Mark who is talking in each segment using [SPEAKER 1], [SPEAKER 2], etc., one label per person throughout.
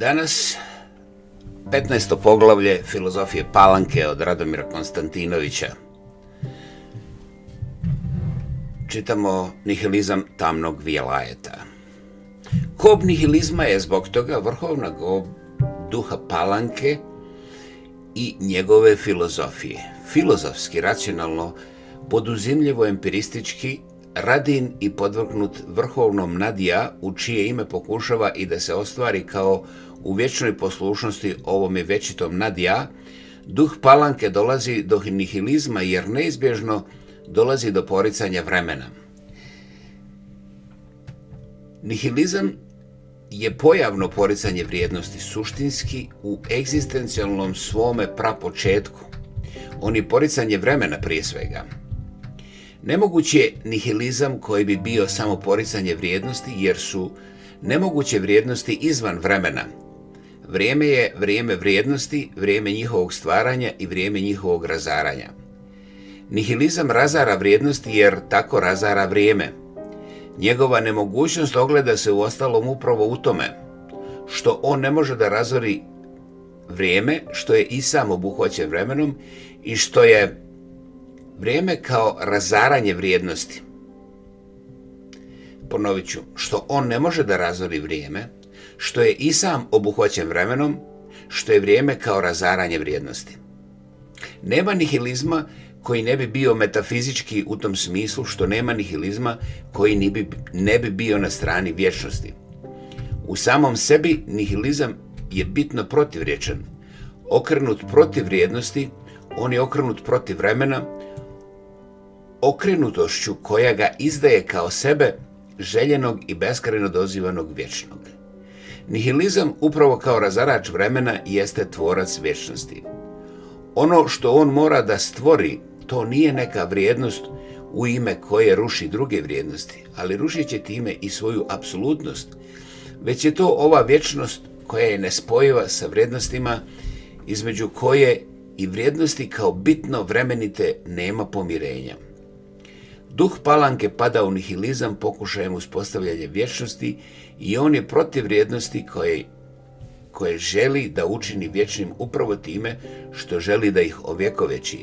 [SPEAKER 1] Danas 15. poglavlje filozofije Palanke od Radomira Konstantinovića. Čitamo nihilizam tamnog vijelajeta. Kob nihilizma je zbog toga vrhovna gob duha Palanke i njegove filozofije. Filozofski, racionalno, poduzimljivo empiristički Radin i podvrgnut vrhovnom Nadija, u čije ime pokušava i da se ostvari kao u vječnoj poslušnosti ovome većitom Nadija, duh palanke dolazi do nihilizma jer neizbježno dolazi do poricanja vremena. Nihilizam je pojavno poricanje vrijednosti suštinski u egzistencijalnom svome prapočetku. On je poricanje vremena prije svega – Nemoguće je nihilizam koji bi bio samo poricanje vrijednosti jer su nemoguće vrijednosti izvan vremena. Vrijeme je vrijeme vrijednosti, vrijeme njihovog stvaranja i vrijeme njihovog razaranja. Nihilizam razara vrijednosti jer tako razara vrijeme. Njegova nemogućnost ogleda se u ostalom upravo u tome što on ne može da razori vrijeme što je i sam obuhvaćen vremenom i što je Vrijeme kao razaranje vrijednosti. Ponovit ću, što on ne može da razori vrijeme, što je i sam obuhvaćen vremenom, što je vrijeme kao razaranje vrijednosti. Nema nihilizma koji ne bi bio metafizički u tom smislu što nema nihilizma koji ne bi bio na strani vječnosti. U samom sebi nihilizam je bitno protivriječan. Okrenut protiv vrijednosti, on je okrenut protiv vremena, okrenutošću koja ga izdaje kao sebe, željenog i beskrajno dozivanog vječnog. Nihilizam, upravo kao razarač vremena, jeste tvorac vječnosti. Ono što on mora da stvori, to nije neka vrijednost u ime koje ruši druge vrijednosti, ali rušit će time i svoju apsolutnost, već je to ova vječnost koja je nespojiva sa vrijednostima između koje i vrijednosti kao bitno vremenite nema pomirenja. Duh palanke pada u nihilizam pokušajem uspostavljanje vječnosti i on je protiv vrijednosti koje, koje želi da učini vječnim upravo time što želi da ih ovjekoveći,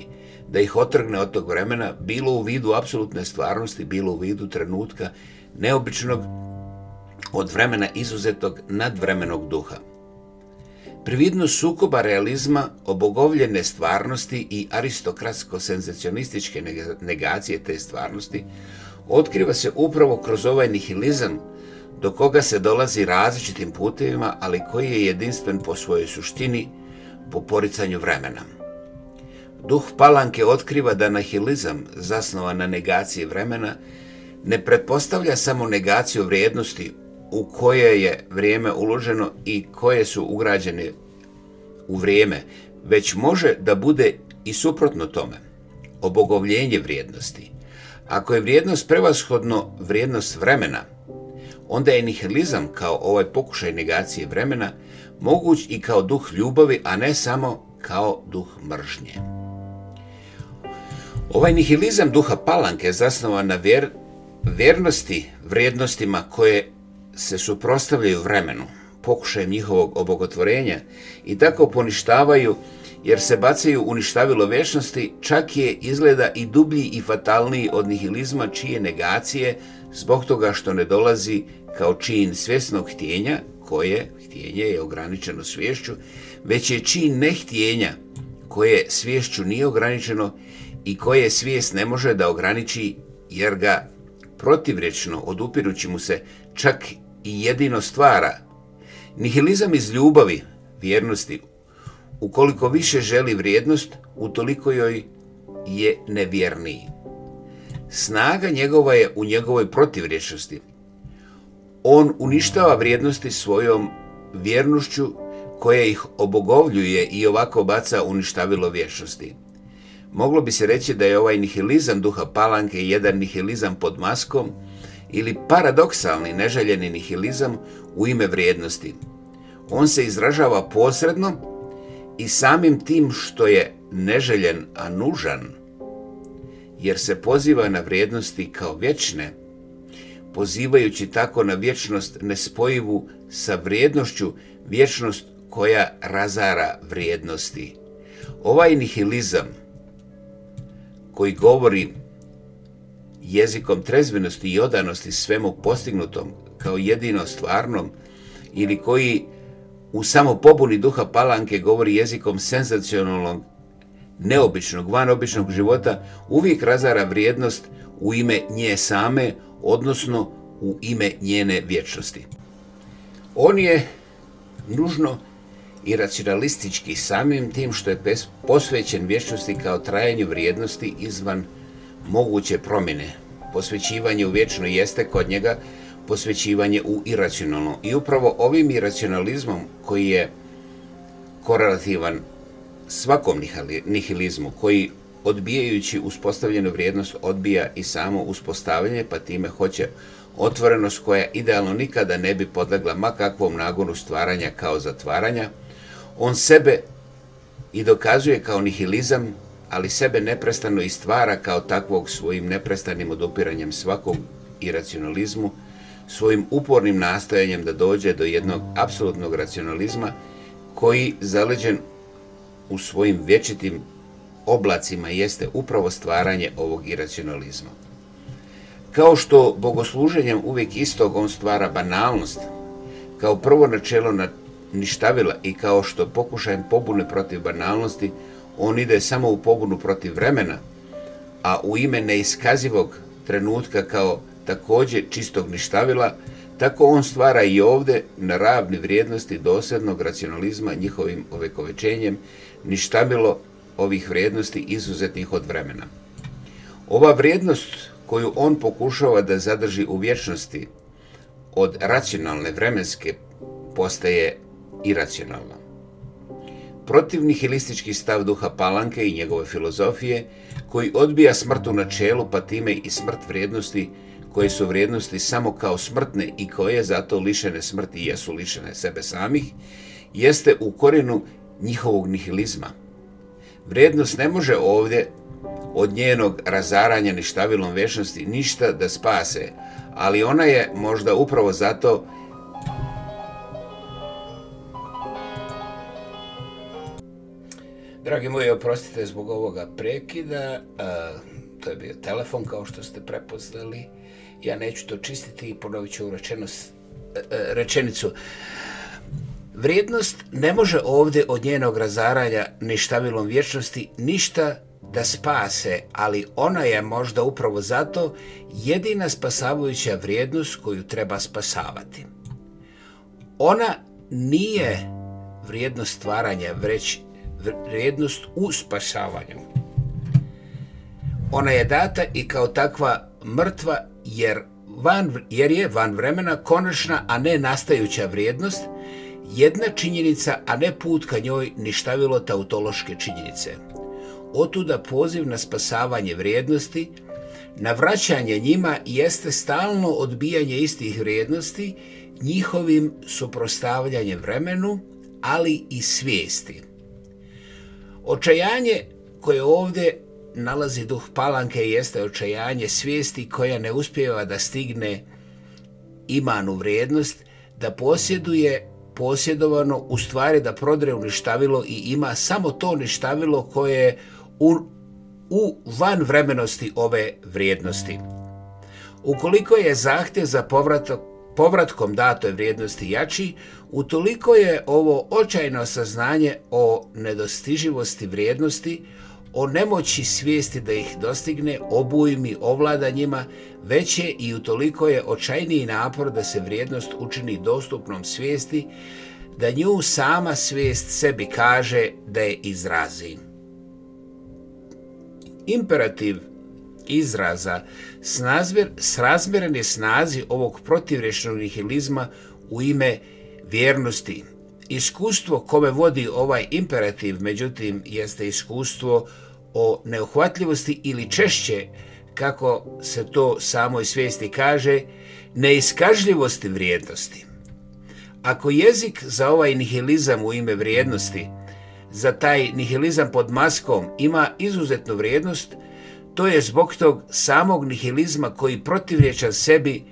[SPEAKER 1] da ih otrgne od tog vremena bilo u vidu apsolutne stvarnosti, bilo u vidu trenutka neobičnog od vremena izuzetog nadvremenog duha. Prividnost sukoba realizma, obogovljene stvarnosti i aristokratsko-senzacionističke negacije te stvarnosti otkriva se upravo kroz ovaj nihilizam do koga se dolazi različitim putevima, ali koji je jedinstven po svojoj suštini, po poricanju vremena. Duh Palanke otkriva da nihilizam, zasnovan na negaciji vremena, ne pretpostavlja samo negaciju vrijednosti, u koje je vrijeme uloženo i koje su ugrađene u vrijeme, već može da bude i suprotno tome, obogovljenje vrijednosti. Ako je vrijednost prevashodno vrijednost vremena, onda je nihilizam kao ovaj pokušaj negacije vremena moguć i kao duh ljubavi, a ne samo kao duh mržnje. Ovaj nihilizam duha palanke zasnova zasnovan na vjer, vjernosti vrijednostima koje se suprostavljaju vremenu, pokušajem njihovog obogotvorenja i tako poništavaju jer se bacaju uništavilo ništavilo čak je izgleda i dublji i fatalniji od nihilizma čije negacije zbog toga što ne dolazi kao čin svjesnog htjenja, koje htjenje je ograničeno svješću, već je čin nehtjenja, koje svješću nije ograničeno i koje svijest ne može da ograniči jer ga protivrečno odupirući mu se čak i jedino stvara. Nihilizam iz ljubavi, vjernosti, ukoliko više želi vrijednost, utoliko joj je nevjerniji. Snaga njegova je u njegovoj protivriješnosti. On uništava vrijednosti svojom vjernošću koja ih obogovljuje i ovako baca uništavilo vješnosti. Moglo bi se reći da je ovaj nihilizam duha palanke jedan nihilizam pod maskom, ili paradoksalni neželjeni nihilizam u ime vrijednosti. On se izražava posredno i samim tim što je neželjen, a nužan, jer se poziva na vrijednosti kao vječne, pozivajući tako na vječnost nespojivu sa vrijednošću, vječnost koja razara vrijednosti. Ovaj nihilizam koji govori jezikom trezvenosti i odanosti svemu postignutom kao jedino stvarnom ili koji u samopobuni duha palanke govori jezikom senzacionalnog, neobičnog, vanobičnog života, uvijek razara vrijednost u ime nje same, odnosno u ime njene vječnosti. On je nužno i racionalistički samim tim što je posvećen vječnosti kao trajanju vrijednosti izvan moguće promjene. Posvećivanje u vječno jeste kod njega posvećivanje u iracionalno. I upravo ovim iracionalizmom koji je korelativan svakom nihilizmu, koji odbijajući uspostavljenu vrijednost odbija i samo uspostavljanje, pa time hoće otvorenost koja idealno nikada ne bi podlegla makakvom nagonu stvaranja kao zatvaranja, on sebe i dokazuje kao nihilizam ali sebe neprestano i stvara kao takvog svojim neprestanim odupiranjem svakog iracionalizmu, svojim upornim nastojanjem da dođe do jednog apsolutnog racionalizma koji zaleđen u svojim vječitim oblacima jeste upravo stvaranje ovog iracionalizma. Kao što bogosluženjem uvijek istog on stvara banalnost, kao prvo načelo ništavila i kao što pokušajem pobune protiv banalnosti on ide samo u pogunu protiv vremena, a u ime neiskazivog trenutka kao također čistog ništavila, tako on stvara i ovdje na ravni vrijednosti dosadnog racionalizma njihovim ovekovečenjem ništavilo ovih vrijednosti izuzetnih od vremena. Ova vrijednost koju on pokušava da zadrži u vječnosti od racionalne vremenske postaje iracionalna protiv stav duha Palanke i njegove filozofije koji odbija smrt u načelu pa time i smrt vrijednosti koje su vrijednosti samo kao smrtne i koje zato lišene smrti jesu lišene sebe samih, jeste u korinu njihovog nihilizma. Vrijednost ne može ovdje od njenog razaranja ništavilom vešnosti ništa da spase, ali ona je možda upravo zato Dragi moji, oprostite zbog ovoga prekida. E, to je bio telefon, kao što ste prepoznali. Ja neću to čistiti i ponovit ću e, e, rečenicu. Vrijednost ne može ovdje od njenog razaranja ni štavilom vječnosti ništa da spase, ali ona je možda upravo zato jedina spasavajuća vrijednost koju treba spasavati. Ona nije vrijednost stvaranja, već vrijednost u spašavanju. Ona je data i kao takva mrtva jer, van, jer je van vremena konačna, a ne nastajuća vrijednost, jedna činjenica, a ne put ka njoj ništavilo tautološke činjenice. Otuda poziv na spasavanje vrijednosti, na vraćanje njima jeste stalno odbijanje istih vrijednosti, njihovim suprostavljanjem vremenu, ali i svijesti. Očajanje koje ovdje nalazi duh palanke jeste očajanje svijesti koja ne uspjeva da stigne imanu vrijednost, da posjeduje posjedovano, u stvari da prodre u i ima samo to ništavilo koje je u, u van vremenosti ove vrijednosti. Ukoliko je zahtjev za povratak povratkom datoj vrijednosti jači, utoliko je ovo očajno saznanje o nedostiživosti vrijednosti, o nemoći svijesti da ih dostigne, obujmi, ovlada njima, već je i utoliko je očajniji napor da se vrijednost učini dostupnom svijesti, da nju sama svijest sebi kaže da je izrazi. Imperativ izraza s srazmjeren je snazi ovog protivrešnog nihilizma u ime vjernosti. Iskustvo kome vodi ovaj imperativ, međutim, jeste iskustvo o neuhvatljivosti ili češće, kako se to samoj svijesti kaže, neiskažljivosti vrijednosti. Ako jezik za ovaj nihilizam u ime vrijednosti, za taj nihilizam pod maskom ima izuzetnu vrijednost, to je zbog tog samog nihilizma koji protivrječa sebi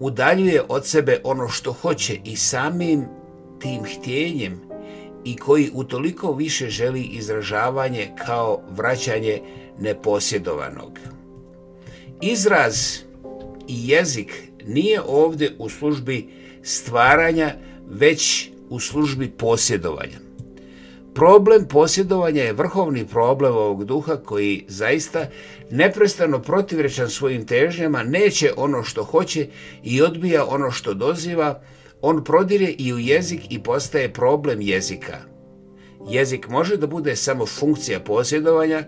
[SPEAKER 1] udaljuje od sebe ono što hoće i samim tim htjenjem i koji utoliko više želi izražavanje kao vraćanje neposjedovanog. Izraz i jezik nije ovdje u službi stvaranja, već u službi posjedovanja. Problem posjedovanja je vrhovni problem ovog duha koji zaista neprestano protivrečan svojim težnjama, neće ono što hoće i odbija ono što doziva, on prodire i u jezik i postaje problem jezika. Jezik može da bude samo funkcija posjedovanja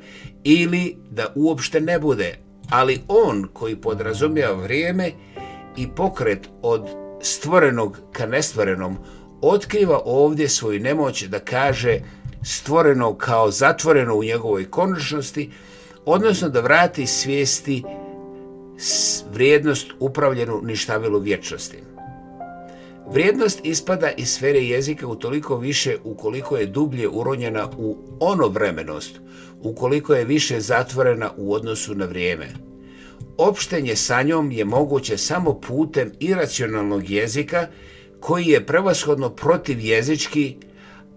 [SPEAKER 1] ili da uopšte ne bude, ali on koji podrazumijeva vrijeme i pokret od stvorenog ka nestvorenom, otkriva ovdje svoju nemoć da kaže stvoreno kao zatvoreno u njegovoj konačnosti, odnosno da vrati svijesti vrijednost upravljenu ništavilu vječnosti. Vrijednost ispada iz sfere jezika utoliko više ukoliko je dublje uronjena u ono vremenost, ukoliko je više zatvorena u odnosu na vrijeme. Opštenje sa njom je moguće samo putem iracionalnog jezika koji je prevashodno protiv jezički,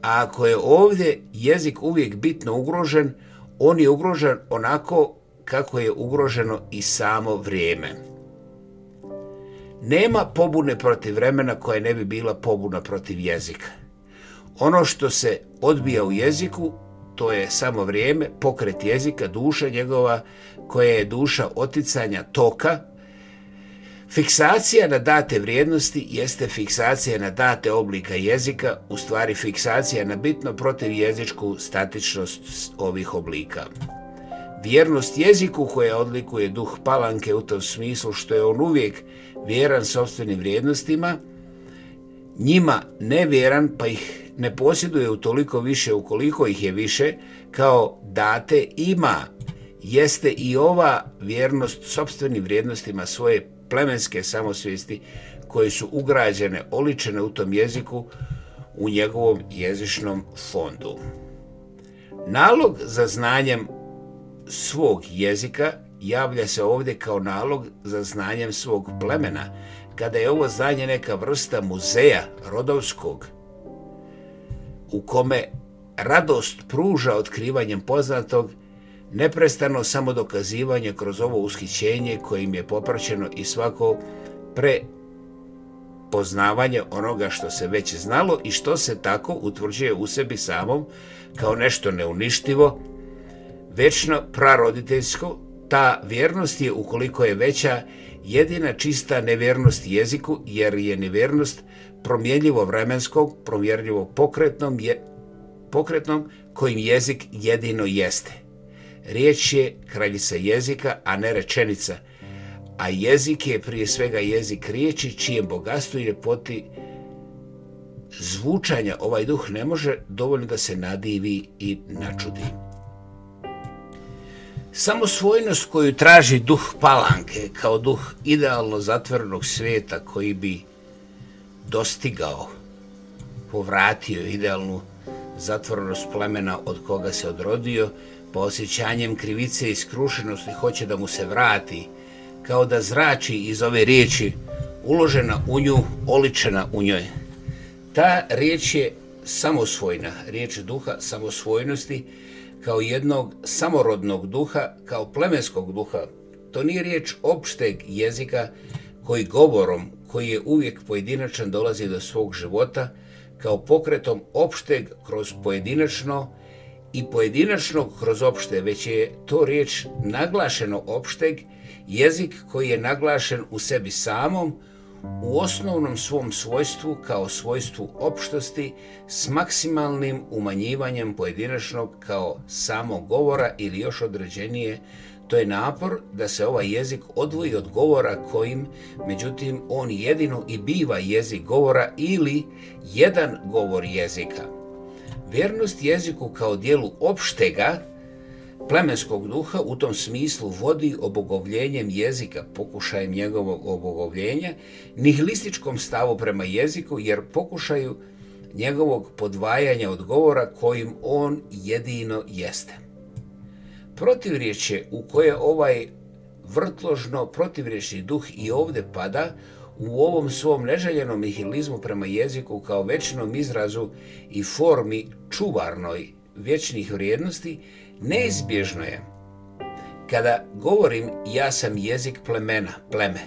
[SPEAKER 1] a ako je ovdje jezik uvijek bitno ugrožen, on je ugrožen onako kako je ugroženo i samo vrijeme. Nema pobune protiv vremena koja ne bi bila pobuna protiv jezika. Ono što se odbija u jeziku, to je samo vrijeme, pokret jezika, duša njegova, koja je duša oticanja toka, Fiksacija na date vrijednosti jeste fiksacija na date oblika jezika, u stvari fiksacija na bitno protiv jezičku statičnost ovih oblika. Vjernost jeziku koja odlikuje duh palanke u tom smislu što je on uvijek vjeran sobstvenim vrijednostima, njima vjeran pa ih ne posjeduje toliko više ukoliko ih je više, kao date ima, jeste i ova vjernost sobstvenim vrijednostima svoje plemenske samosvijesti koje su ugrađene, oličene u tom jeziku u njegovom jezičnom fondu. Nalog za znanjem svog jezika javlja se ovdje kao nalog za znanjem svog plemena, kada je ovo znanje neka vrsta muzeja rodovskog, u kome radost pruža otkrivanjem poznatog Neprestano samodokazivanje kroz ovo ushićenje kojim je popraćeno i svako prepoznavanje onoga što se već znalo i što se tako utvrđuje u sebi samom kao nešto neuništivo, večno praroditeljsko, ta vjernost je ukoliko je veća jedina čista nevjernost jeziku jer je nevjernost promjenljivo vremenskog, promjenljivo pokretnom, je, pokretnom kojim jezik jedino jeste. Riječ je kraljica jezika, a ne rečenica. A jezik je prije svega jezik riječi, čijem bogatstvu i ljepoti zvučanja ovaj duh ne može dovoljno da se nadivi i načudi. Samo svojnost koju traži duh palanke kao duh idealno zatvorenog svijeta koji bi dostigao, povratio idealnu zatvorenost plemena od koga se odrodio, po osjećanjem krivice i skrušenosti hoće da mu se vrati, kao da zrači iz ove riječi, uložena u nju, oličena u njoj. Ta riječ je samosvojna, riječ duha samosvojnosti, kao jednog samorodnog duha, kao plemenskog duha. To nije riječ opšteg jezika koji govorom, koji je uvijek pojedinačan, dolazi do svog života, kao pokretom opšteg kroz pojedinačno, i pojedinačnog kroz opšte, već je to riječ naglašeno opšteg, jezik koji je naglašen u sebi samom, u osnovnom svom svojstvu kao svojstvu opštosti s maksimalnim umanjivanjem pojedinačnog kao samog govora ili još određenije, to je napor da se ovaj jezik odvoji od govora kojim, međutim, on jedino i biva jezik govora ili jedan govor jezika. Vjernost jeziku kao dijelu opštega plemenskog duha u tom smislu vodi obogovljenjem jezika, pokušajem njegovog obogovljenja, nihilističkom stavu prema jeziku jer pokušaju njegovog podvajanja odgovora kojim on jedino jeste. Protivriječe u koje ovaj vrtložno protivriječni duh i ovdje pada u ovom svom neželjenom nihilizmu prema jeziku kao večnom izrazu i formi čuvarnoj večnih vrijednosti, neizbježno je kada govorim ja sam jezik plemena, pleme,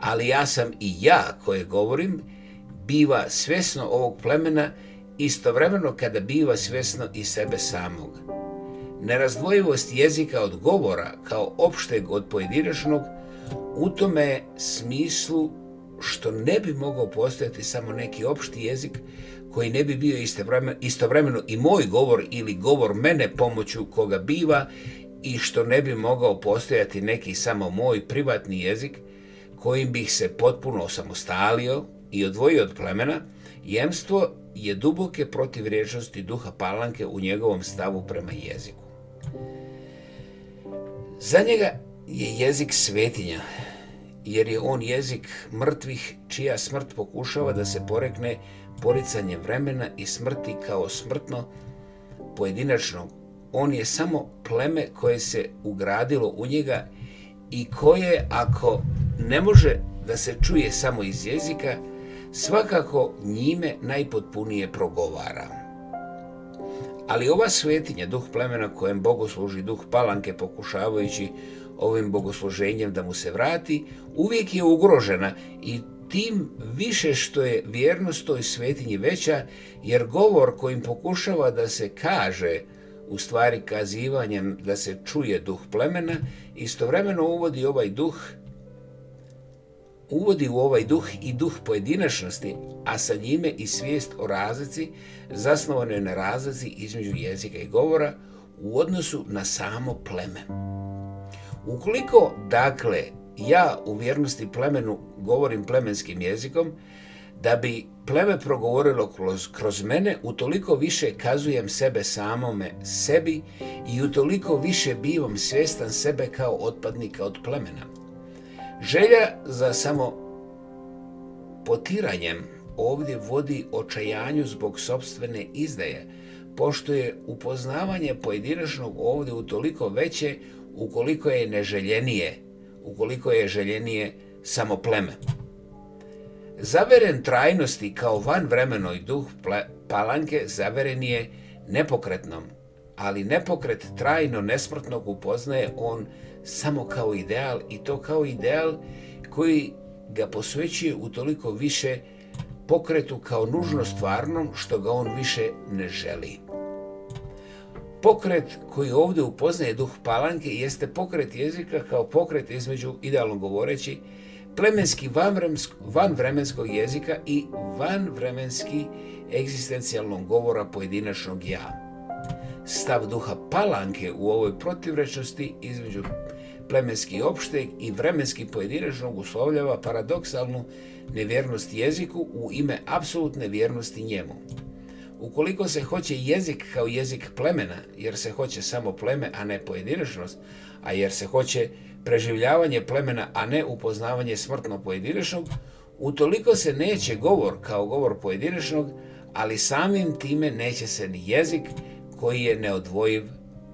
[SPEAKER 1] ali ja sam i ja koje govorim, biva svjesno ovog plemena istovremeno kada biva svjesno i sebe samog. Nerazdvojivost jezika od govora kao opšteg od pojedinačnog u tome smislu što ne bi mogao postojati samo neki opšti jezik koji ne bi bio istovremeno i moj govor ili govor mene pomoću koga biva i što ne bi mogao postojati neki samo moj privatni jezik kojim bih se potpuno osamostalio i odvojio od plemena, jemstvo je duboke protivriječnosti duha palanke u njegovom stavu prema jeziku. Za njega je jezik svetinja, jer je on jezik mrtvih čija smrt pokušava da se porekne poricanjem vremena i smrti kao smrtno pojedinačno. On je samo pleme koje se ugradilo u njega i koje ako ne može da se čuje samo iz jezika, svakako njime najpotpunije progovara. Ali ova svetinja, duh plemena kojem Bogu služi duh palanke pokušavajući ovim bogosloženjem da mu se vrati, uvijek je ugrožena i tim više što je vjernost toj svetinji veća, jer govor kojim pokušava da se kaže, u stvari kazivanjem da se čuje duh plemena, istovremeno uvodi ovaj duh uvodi u ovaj duh i duh pojedinačnosti, a sa njime i svijest o razlici, zasnovane na razlici između jezika i govora u odnosu na samo pleme. Ukoliko, dakle, ja u vjernosti plemenu govorim plemenskim jezikom, da bi pleme progovorilo kroz, kroz mene, utoliko više kazujem sebe samome sebi i utoliko više bivom svjestan sebe kao otpadnika od plemena. Želja za samo potiranjem ovdje vodi očajanju zbog sobstvene izdaje, pošto je upoznavanje pojedinačnog ovdje utoliko veće ukoliko je neželjenije, ukoliko je željenije samo pleme. Zaveren trajnosti kao van vremenoj duh palanke zaveren je nepokretnom, ali nepokret trajno nesmrtnog upoznaje on samo kao ideal i to kao ideal koji ga posvećuje u toliko više pokretu kao nužno stvarnom što ga on više ne želi. Pokret koji ovdje upoznaje duh palanke jeste pokret jezika kao pokret između, idealno govoreći, plemenski vanvremenskog jezika i vanvremenski egzistencijalnog govora pojedinačnog ja. Stav duha palanke u ovoj protivrečnosti između plemenski opšteg i vremenski pojedinačnog uslovljava paradoksalnu nevjernost jeziku u ime apsolutne vjernosti njemu. Ukoliko se hoće jezik kao jezik plemena, jer se hoće samo pleme, a ne pojedinačnost, a jer se hoće preživljavanje plemena, a ne upoznavanje smrtno pojedinačnog, utoliko se neće govor kao govor pojedinačnog, ali samim time neće se ni jezik koji je neodvojiv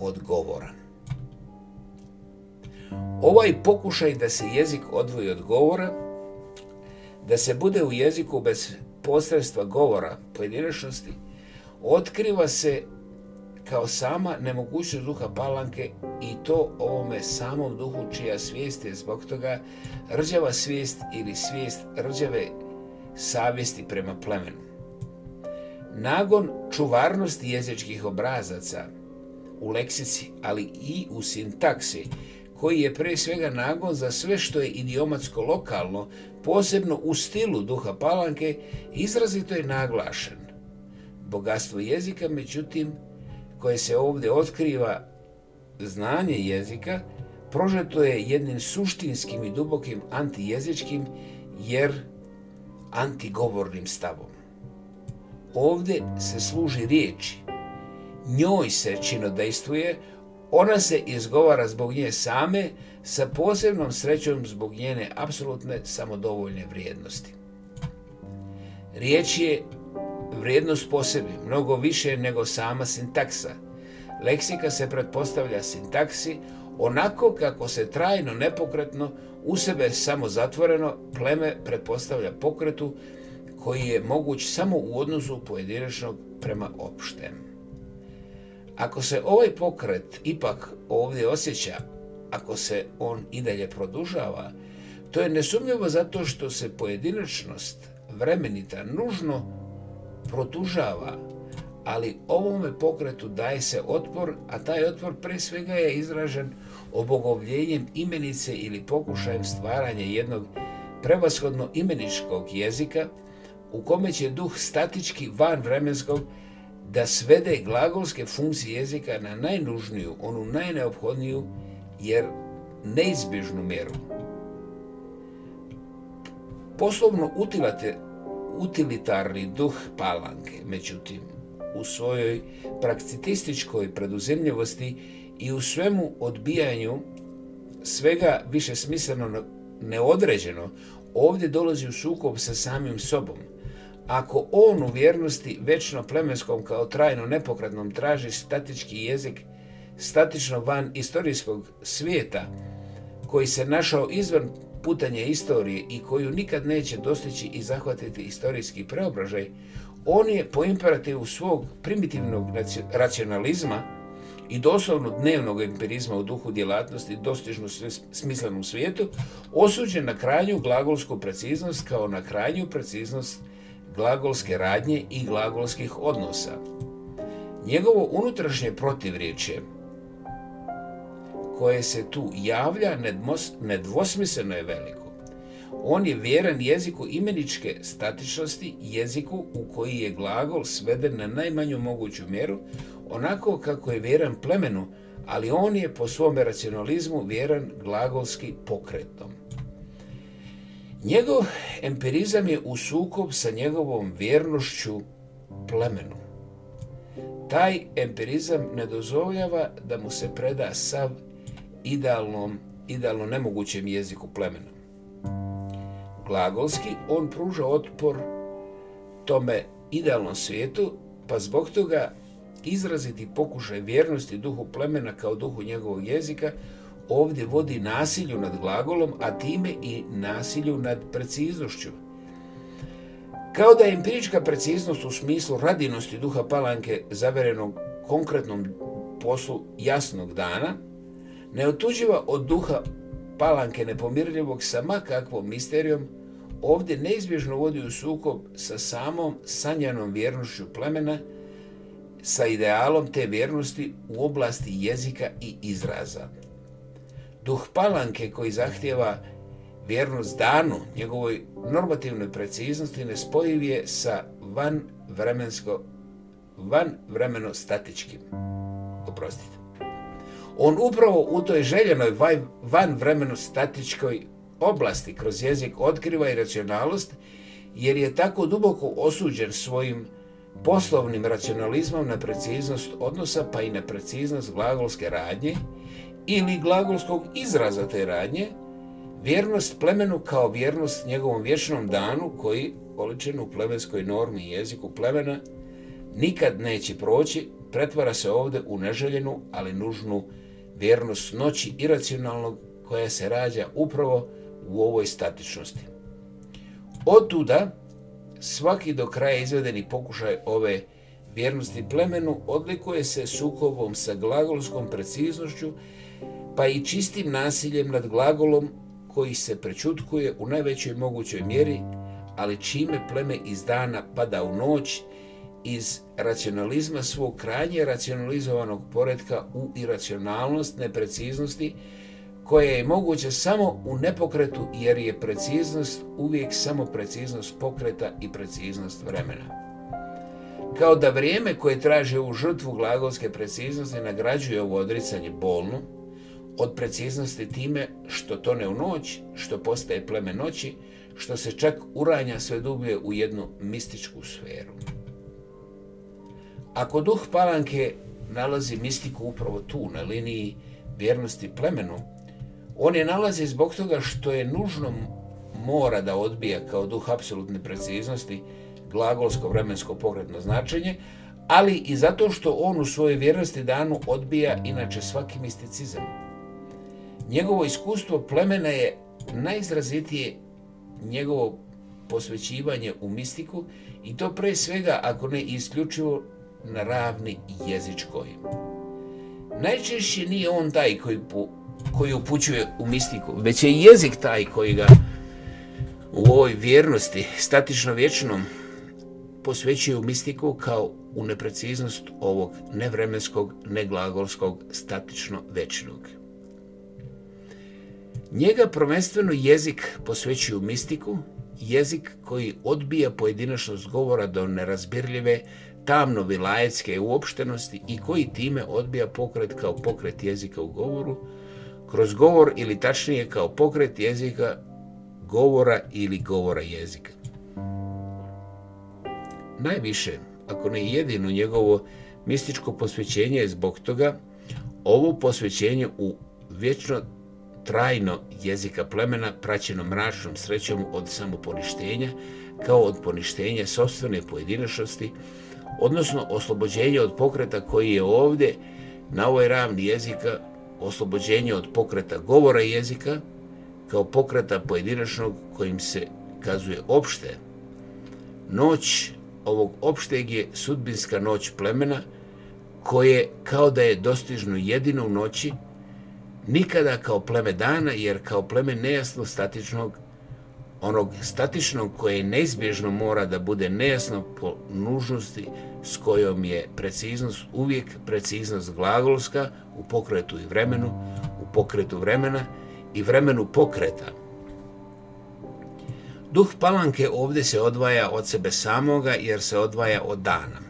[SPEAKER 1] od govora. Ovaj pokušaj da se jezik odvoji od govora, da se bude u jeziku bez posredstva govora pojedinačnosti, otkriva se kao sama nemogućnost duha palanke i to ovome samom duhu čija svijest je zbog toga rđava svijest ili svijest rđave savjesti prema plemenu. Nagon čuvarnosti jezičkih obrazaca u leksici, ali i u sintaksi, koji je pre svega nagon za sve što je idiomatsko lokalno, posebno u stilu duha palanke, izrazito je naglašen bogatstvo jezika, međutim, koje se ovdje otkriva znanje jezika, prožeto je jednim suštinskim i dubokim antijezičkim jer antigovornim stavom. Ovdje se služi riječi. Njoj se činodejstvuje, ona se izgovara zbog nje same, sa posebnom srećom zbog njene apsolutne samodovoljne vrijednosti. Riječ je vrijednost po sebi mnogo više nego sama sintaksa. Leksika se pretpostavlja sintaksi onako kako se trajno nepokretno u sebe samo zatvoreno pleme pretpostavlja pokretu koji je moguć samo u odnosu pojedinačnog prema opštem. Ako se ovaj pokret ipak ovdje osjeća, ako se on i dalje produžava, to je nesumnjivo zato što se pojedinačnost vremenita nužno produžava, ali ovome pokretu daje se otpor, a taj otpor pre svega je izražen obogovljenjem imenice ili pokušajem stvaranja jednog prevashodno imeničkog jezika u kome će duh statički van vremenskog da svede glagolske funkcije jezika na najnužniju, onu najneophodniju, jer neizbježnu mjeru. Poslovno utilate utilitarni duh palanke, međutim, u svojoj praksitističkoj preduzemljivosti i u svemu odbijanju svega više smisleno neodređeno, ovdje dolazi u sukob sa samim sobom. Ako on u vjernosti večno plemenskom kao trajno nepokretnom traži statički jezik, statično van istorijskog svijeta, koji se našao izvan putanje istorije i koju nikad neće dostići i zahvatiti historijski preobražaj, on je po imperativu svog primitivnog racionalizma i doslovno dnevnog empirizma u duhu djelatnosti dostižnu smislenom svijetu, osuđen na krajnju glagolsku preciznost kao na krajnju preciznost glagolske radnje i glagolskih odnosa. Njegovo unutrašnje protivriječe koje se tu javlja nedvosmisleno je veliko. On je vjeran jeziku imeničke statičnosti, jeziku u koji je glagol sveden na najmanju moguću mjeru, onako kako je vjeran plemenu, ali on je po svome racionalizmu vjeran glagolski pokretom. Njegov empirizam je u sukob sa njegovom vjernošću plemenu. Taj empirizam ne dozvoljava da mu se preda sav idealnom, idealno nemogućem jeziku plemena. Glagolski on pruža otpor tome idealnom svijetu, pa zbog toga izraziti pokušaj vjernosti duhu plemena kao duhu njegovog jezika ovdje vodi nasilju nad glagolom, a time i nasilju nad preciznošću. Kao da je empirička preciznost u smislu radinosti duha palanke zaverenog konkretnom poslu jasnog dana, Neotuđiva od duha palanke nepomirljivog sa makakvom misterijom, ovdje neizbježno vodi u sukob sa samom sanjanom vjernošću plemena, sa idealom te vjernosti u oblasti jezika i izraza. Duh palanke koji zahtjeva vjernost danu, njegovoj normativnoj preciznosti, nespojiv je sa van vremensko, statičkim. Oprostite. On upravo u toj željenoj van vremenu statičkoj oblasti kroz jezik otkriva i racionalnost jer je tako duboko osuđen svojim poslovnim racionalizmom na preciznost odnosa pa i na preciznost glagolske radnje ili glagolskog izraza te radnje, vjernost plemenu kao vjernost njegovom vječnom danu koji, količen u plemenskoj normi i jeziku plemena, nikad neće proći, pretvara se ovdje u neželjenu, ali nužnu vjernost noći iracionalnog koja se rađa upravo u ovoj statičnosti. tuda svaki do kraja izvedeni pokušaj ove vjernosti plemenu odlikuje se sukobom sa glagolskom preciznošću pa i čistim nasiljem nad glagolom koji se prečutkuje u najvećoj mogućoj mjeri, ali čime pleme iz dana pada u noć iz racionalizma svog krajnje racionalizovanog poredka u iracionalnost nepreciznosti koje je moguće samo u nepokretu jer je preciznost uvijek samo preciznost pokreta i preciznost vremena. Kao da vrijeme koje traže u žrtvu glagolske preciznosti nagrađuje ovo odricanje bolno od preciznosti time što tone u noć, što postaje pleme noći, što se čak uranja sve dublje u jednu mističku sferu. Ako duh Palanke nalazi mistiku upravo tu, na liniji vjernosti plemenu, on je nalazi zbog toga što je nužno mora da odbija kao duh apsolutne preciznosti glagolsko vremensko pogredno značenje, ali i zato što on u svojoj vjernosti danu odbija inače svaki misticizam. Njegovo iskustvo plemena je najizrazitije njegovo posvećivanje u mistiku i to pre svega, ako ne isključivo na ravni jezičkoj. Najčešće nije on taj koji, koji upućuje u mistiku, već je jezik taj koji ga u ovoj vjernosti, statično vječnom, posvećuje u mistiku kao u nepreciznost ovog nevremenskog, neglagolskog, statično večnog. Njega prvenstveno jezik posvećuje u mistiku, jezik koji odbija pojedinačnost govora do nerazbirljive, tamno vilajetske uopštenosti i koji time odbija pokret kao pokret jezika u govoru, kroz govor ili tačnije kao pokret jezika govora ili govora jezika. Najviše, ako ne jedino njegovo mističko posvećenje je zbog toga ovo posvećenje u vječno trajno jezika plemena praćeno mračnom srećom od samoponištenja kao od poništenja sobstvene pojedinačnosti odnosno oslobođenje od pokreta koji je ovdje na ovoj ravni jezika oslobođenje od pokreta govora jezika kao pokreta pojedinačnog kojim se kazuje opšte. Noć ovog opšteg je sudbinska noć plemena koje kao da je dostižno jedino u noći, nikada kao pleme dana jer kao pleme nejasno statičnog onog statičnog koje neizbježno mora da bude nejasno po nužnosti s kojom je preciznost, uvijek preciznost glagolska u pokretu i vremenu, u pokretu vremena i vremenu pokreta. Duh palanke ovdje se odvaja od sebe samoga jer se odvaja od dana.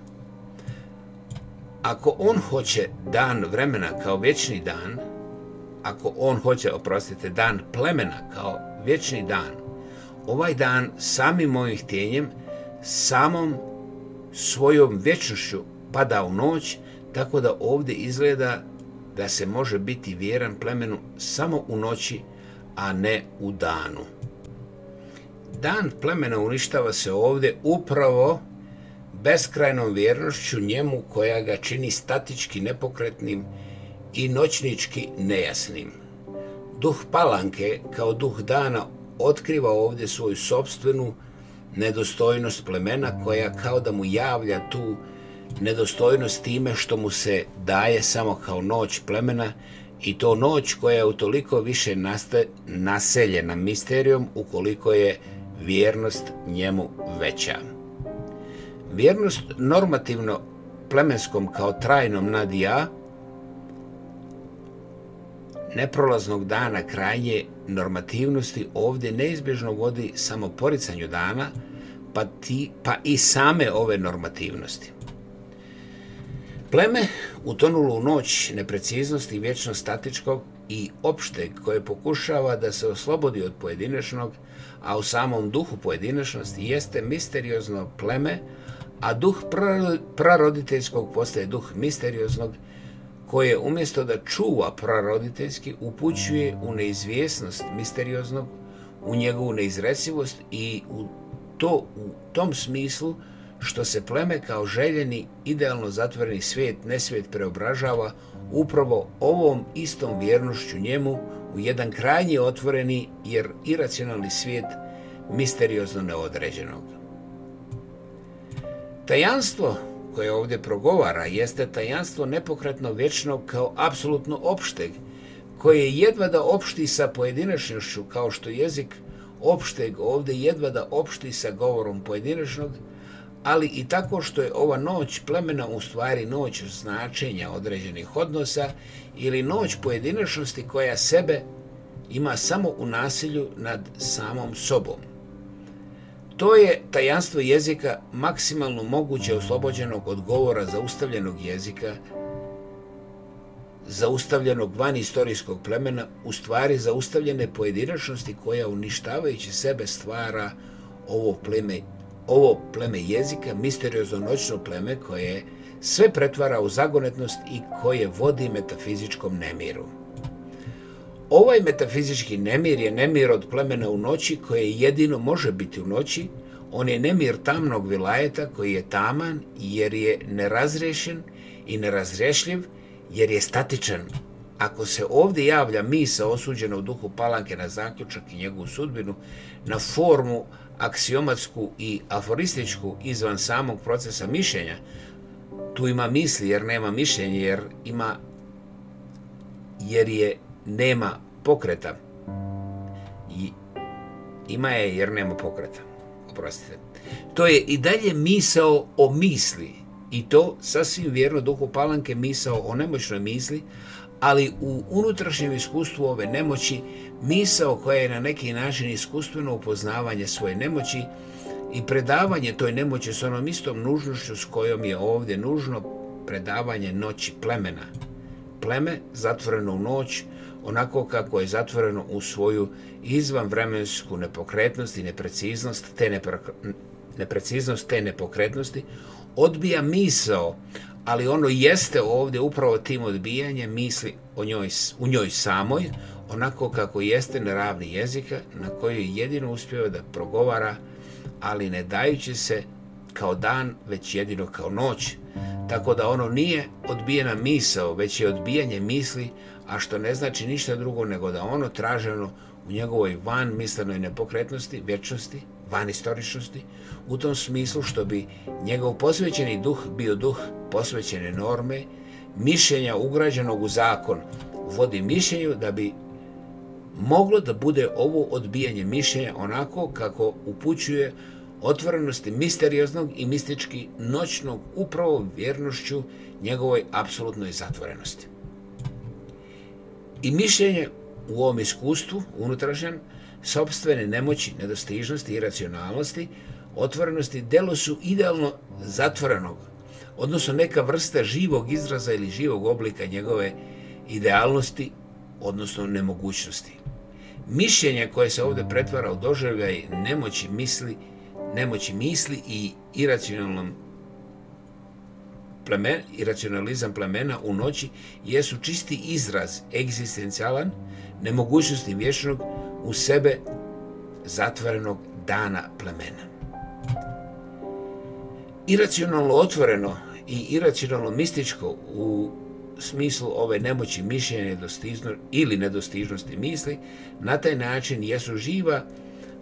[SPEAKER 1] Ako on hoće dan vremena kao vječni dan, ako on hoće, oprostite, dan plemena kao vječni dan, ovaj dan samim mojim htjenjem, samom svojom vječnošću pada u noć, tako da ovdje izgleda da se može biti vjeran plemenu samo u noći, a ne u danu. Dan plemena uništava se ovdje upravo beskrajnom vjernošću njemu koja ga čini statički nepokretnim i noćnički nejasnim. Duh palanke kao duh dana otkriva ovdje svoju sobstvenu nedostojnost plemena koja kao da mu javlja tu nedostojnost time što mu se daje samo kao noć plemena i to noć koja je utoliko više naseljena misterijom ukoliko je vjernost njemu veća. Vjernost normativno plemenskom kao trajnom ja neprolaznog dana krajnje normativnosti ovdje neizbježno vodi samo poricanju dana, pa, ti, pa i same ove normativnosti. Pleme utonulo u noć nepreciznosti vječno statičkog i opšteg koje pokušava da se oslobodi od pojedinačnog, a u samom duhu pojedinačnosti jeste misteriozno pleme, a duh praroditeljskog postaje duh misterioznog koje umjesto da čuva praroditeljski upućuje u neizvjesnost misterioznog, u njegovu neizresivost i u to u tom smislu što se pleme kao željeni idealno zatvoreni svijet, nesvijet preobražava upravo ovom istom vjernošću njemu u jedan krajnji otvoreni jer iracionalni svijet misteriozno neodređenog. Tajanstvo koje ovdje progovara jeste tajanstvo nepokretno vječno kao apsolutno opšteg, koje je jedva da opšti sa pojedinačnošću kao što jezik opšteg ovdje jedva da opšti sa govorom pojedinačnog, ali i tako što je ova noć plemena u stvari noć značenja određenih odnosa ili noć pojedinačnosti koja sebe ima samo u nasilju nad samom sobom. To je tajanstvo jezika maksimalno moguće oslobođenog od govora zaustavljenog jezika, zaustavljenog van istorijskog plemena, u stvari zaustavljene pojedinačnosti koja uništavajući sebe stvara ovo pleme, ovo pleme jezika, misteriozno noćno pleme koje sve pretvara u zagonetnost i koje vodi metafizičkom nemiru. Ovaj metafizički nemir je nemir od plemena u noći koje jedino može biti u noći. On je nemir tamnog vilajeta koji je taman jer je nerazrešen i nerazrešljiv jer je statičan. Ako se ovdje javlja misa osuđena u duhu palanke na zaključak i njegovu sudbinu, na formu aksiomatsku i aforističku izvan samog procesa mišljenja, tu ima misli jer nema mišljenja, jer ima jer je nema pokreta i ima je jer nema pokreta. Oprostite. To je i dalje misao o misli i to sasvim vjerno duhu palanke misao o nemoćnoj misli, ali u unutrašnjem iskustvu ove nemoći misao koja je na neki način iskustveno upoznavanje svoje nemoći i predavanje toj nemoći s onom istom nužnošću s kojom je ovdje nužno predavanje noći plemena. Pleme zatvoreno u noć onako kako je zatvoreno u svoju izvanvremensku nepokretnost i nepreciznost te, nepreciznost te nepokretnosti, odbija misao, ali ono jeste ovdje upravo tim odbijanjem misli o njoj, u njoj samoj, onako kako jeste na ravni jezika na kojoj jedino uspjeva da progovara, ali ne dajući se kao dan, već jedino kao noć, tako da ono nije odbijena misao, već je odbijanje misli, a što ne znači ništa drugo nego da ono traženo u njegovoj van mislenoj nepokretnosti, vječnosti, van istoričnosti, u tom smislu što bi njegov posvećeni duh bio duh posvećene norme, mišljenja ugrađenog u zakon, vodi mišljenju da bi moglo da bude ovo odbijanje mišljenja onako kako upućuje otvorenosti misterioznog i mistički noćnog upravo vjernošću njegovoj apsolutnoj zatvorenosti. I mišljenje u ovom iskustvu, unutrašnjem, sobstvene nemoći, nedostižnosti i racionalnosti, otvorenosti delo su idealno zatvorenog, odnosno neka vrsta živog izraza ili živog oblika njegove idealnosti, odnosno nemogućnosti. Mišljenje koje se ovdje pretvara u doživljaj nemoći misli nemoći misli i iracionalnom plemen, iracionalizam plemena u noći jesu čisti izraz egzistencijalan nemogućnosti vječnog u sebe zatvorenog dana plemena. Iracionalno otvoreno i iracionalno mističko u smislu ove nemoći mišljenja ili nedostižnosti misli, na taj način jesu živa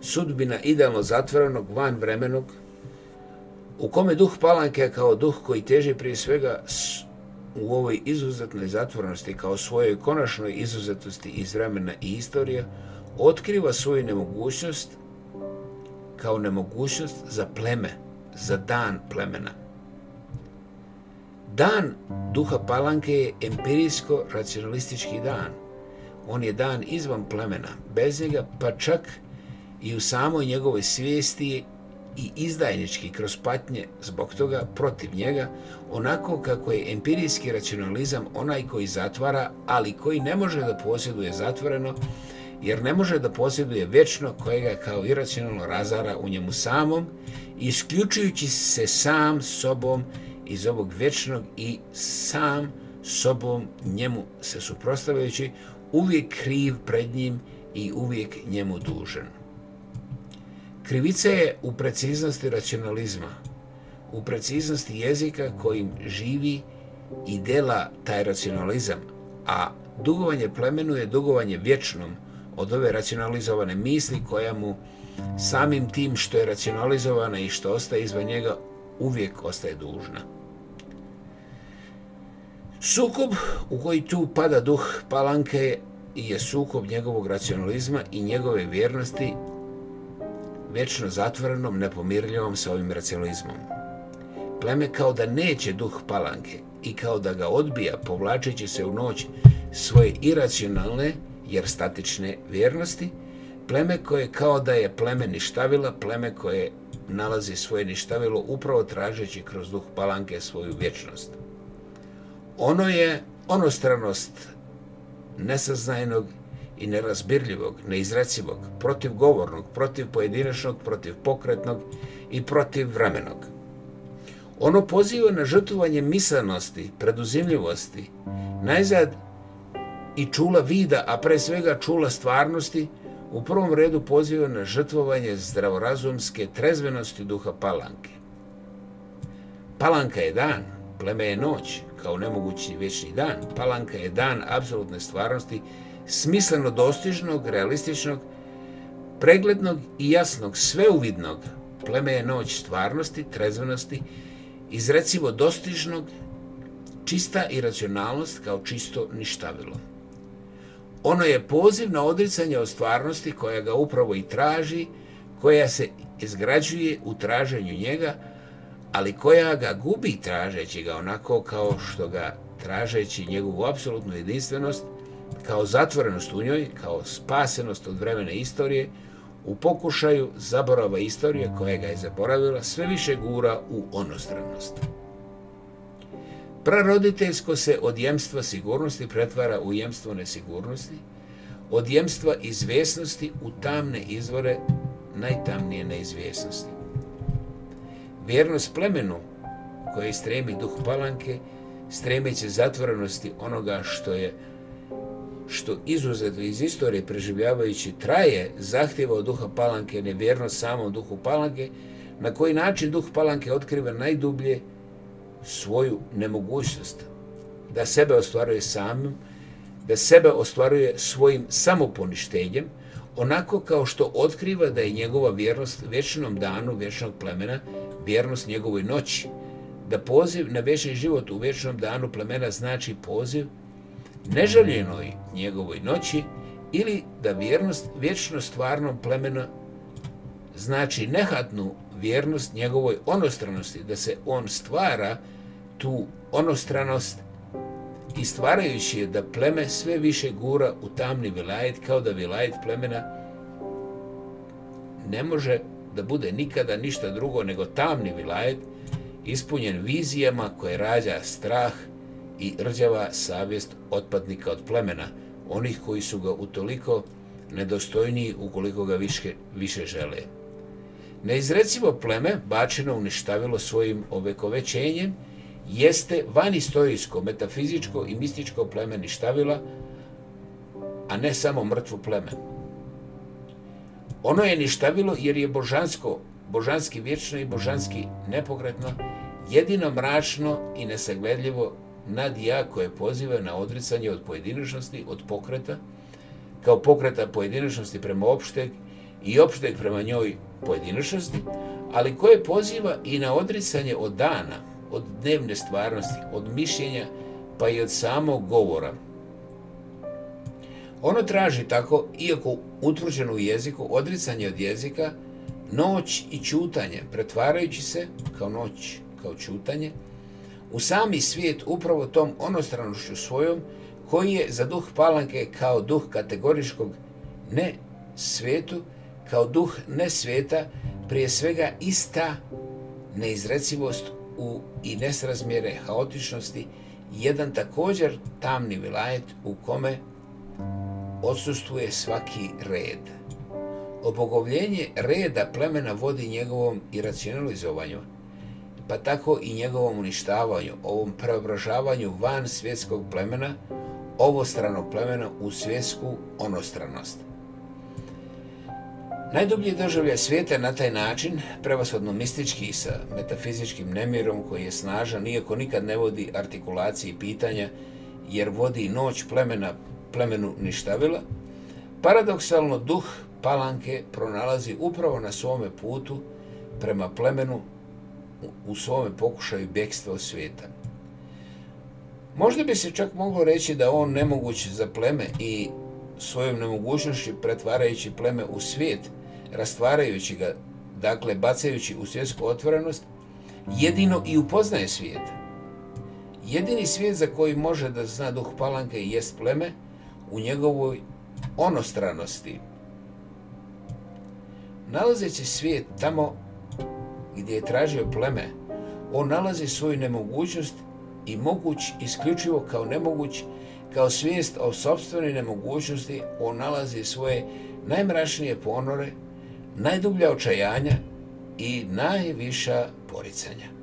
[SPEAKER 1] sudbina idealno zatvorenog, van vremenog, u kome duh palanke kao duh koji teži prije svega u ovoj izuzetnoj zatvornosti, kao svojoj konačnoj izuzetnosti iz vremena i istorije, otkriva svoju nemogućnost kao nemogućnost za pleme, za dan plemena. Dan duha palanke je empirijsko-racionalistički dan. On je dan izvan plemena. Bez njega pa čak i u samoj njegovoj svijesti je i izdajnički kroz patnje zbog toga protiv njega, onako kako je empirijski racionalizam onaj koji zatvara, ali koji ne može da posjeduje zatvoreno, jer ne može da posjeduje večno kojega kao iracionalno razara u njemu samom, isključujući se sam sobom iz ovog večnog i sam sobom njemu se suprostavajući uvijek kriv pred njim i uvijek njemu dužan. Krivica je u preciznosti racionalizma, u preciznosti jezika kojim živi i dela taj racionalizam, a dugovanje plemenu je dugovanje vječnom od ove racionalizovane misli koja mu samim tim što je racionalizovana i što ostaje izvan njega uvijek ostaje dužna. Sukob u koji tu pada duh palanke je sukob njegovog racionalizma i njegove vjernosti večno zatvorenom, nepomirljivom sa ovim racionalizmom. Pleme kao da neće duh palanke i kao da ga odbija povlačeći se u noć svoje iracionalne jer statične vjernosti, pleme koje kao da je pleme ništavila, pleme koje nalazi svoje ništavilo upravo tražeći kroz duh palanke svoju vječnost. Ono je onostranost nesaznajnog i nerazbirljivog, neizrecivog, protiv govornog, protiv pojedinačnog, protiv pokretnog i protiv vremenog. Ono poziva na žrtvovanje misanosti, preduzimljivosti, najzad i čula vida, a pre svega čula stvarnosti, u prvom redu poziva na žrtvovanje zdravorazumske trezvenosti duha palanke. Palanka je dan, pleme je noć, kao nemogući vječni dan. Palanka je dan apsolutne stvarnosti smisleno dostižnog, realističnog, preglednog i jasnog, sveuvidnog, pleme je noć stvarnosti, trezvenosti, izrecivo dostižnog, čista i racionalnost kao čisto ništavilo. Ono je poziv na odricanje od stvarnosti koja ga upravo i traži, koja se izgrađuje u traženju njega, ali koja ga gubi tražeći ga onako kao što ga tražeći njegovu apsolutnu jedinstvenost, kao zatvorenost u njoj, kao spasenost od vremena istorije, u pokušaju zaborava istorije koja ga je zaboravila sve više gura u onostranost. Praroditeljsko se od jemstva sigurnosti pretvara u jemstvo nesigurnosti, od jemstva izvjesnosti u tamne izvore najtamnije neizvjesnosti. Vjernost plemenu koje stremi duh palanke, stremeće zatvorenosti onoga što je što izuzetno iz istorije preživljavajući traje zahtjeva od duha palanke, nevjernost samom duhu palanke, na koji način duh palanke otkriva najdublje svoju nemogućnost da sebe ostvaruje samim, da sebe ostvaruje svojim samoponištenjem, onako kao što otkriva da je njegova vjernost vječnom danu vječnog plemena, vjernost njegovoj noći, da poziv na vječni život u vječnom danu plemena znači poziv neželjenoj njegovoj noći ili da vjernost vječno stvarnom plemenu znači nehatnu vjernost njegovoj onostranosti, da se on stvara tu onostranost i stvarajući je da pleme sve više gura u tamni vilajet, kao da vilajet plemena ne može da bude nikada ništa drugo nego tamni vilajet ispunjen vizijama koje rađa strah, i rđava savjest otpadnika od plemena, onih koji su ga utoliko nedostojniji ukoliko ga više, više žele. Neizrecivo pleme bačeno uništavilo svojim ovekovećenjem jeste vanistoijsko, metafizičko i mističko pleme ništavila, a ne samo mrtvo pleme. Ono je ništavilo jer je božansko, božanski vječno i božanski nepokretno, jedino mračno i nesagledljivo nadija koje poziva na odricanje od pojedinačnosti, od pokreta, kao pokreta pojedinačnosti prema opšteg i opšteg prema njoj pojedinačnosti, ali koje poziva i na odricanje od dana, od dnevne stvarnosti, od mišljenja, pa i od samog govora. Ono traži tako, iako utvrđeno u jeziku, odricanje od jezika, noć i čutanje, pretvarajući se kao noć, kao čutanje, u sami svijet upravo tom onostranošću svojom koji je za duh palanke kao duh kategoriškog ne svijetu, kao duh ne svijeta, prije svega ista neizrecivost u i nesrazmjere haotičnosti, jedan također tamni vilajet u kome odsustuje svaki red. Obogovljenje reda plemena vodi njegovom iracionalizovanju, pa tako i njegovom uništavanju, ovom preobražavanju van svjetskog plemena, ovostranog plemena u svjetsku onostranost. Najdublji doživlja svijeta na taj način, prevashodno mistički sa metafizičkim nemirom koji je snažan, iako nikad ne vodi artikulaciji pitanja, jer vodi noć plemena plemenu ništavila, paradoksalno duh palanke pronalazi upravo na svome putu prema plemenu u svome pokušaju bjekstva od svijeta. Možda bi se čak moglo reći da on nemogući za pleme i svojom nemogućnošću pretvarajući pleme u svijet, rastvarajući ga, dakle bacajući u svjetsku otvorenost, jedino i upoznaje svijet. Jedini svijet za koji može da zna duh palanke jest pleme u njegovoj onostranosti. Nalazeći svijet tamo gdje je tražio pleme, on nalazi svoju nemogućnost i moguć isključivo kao nemoguć, kao svijest o sobstvenoj nemogućnosti, on nalazi svoje najmrašnije ponore, najdublja očajanja i najviša poricanja.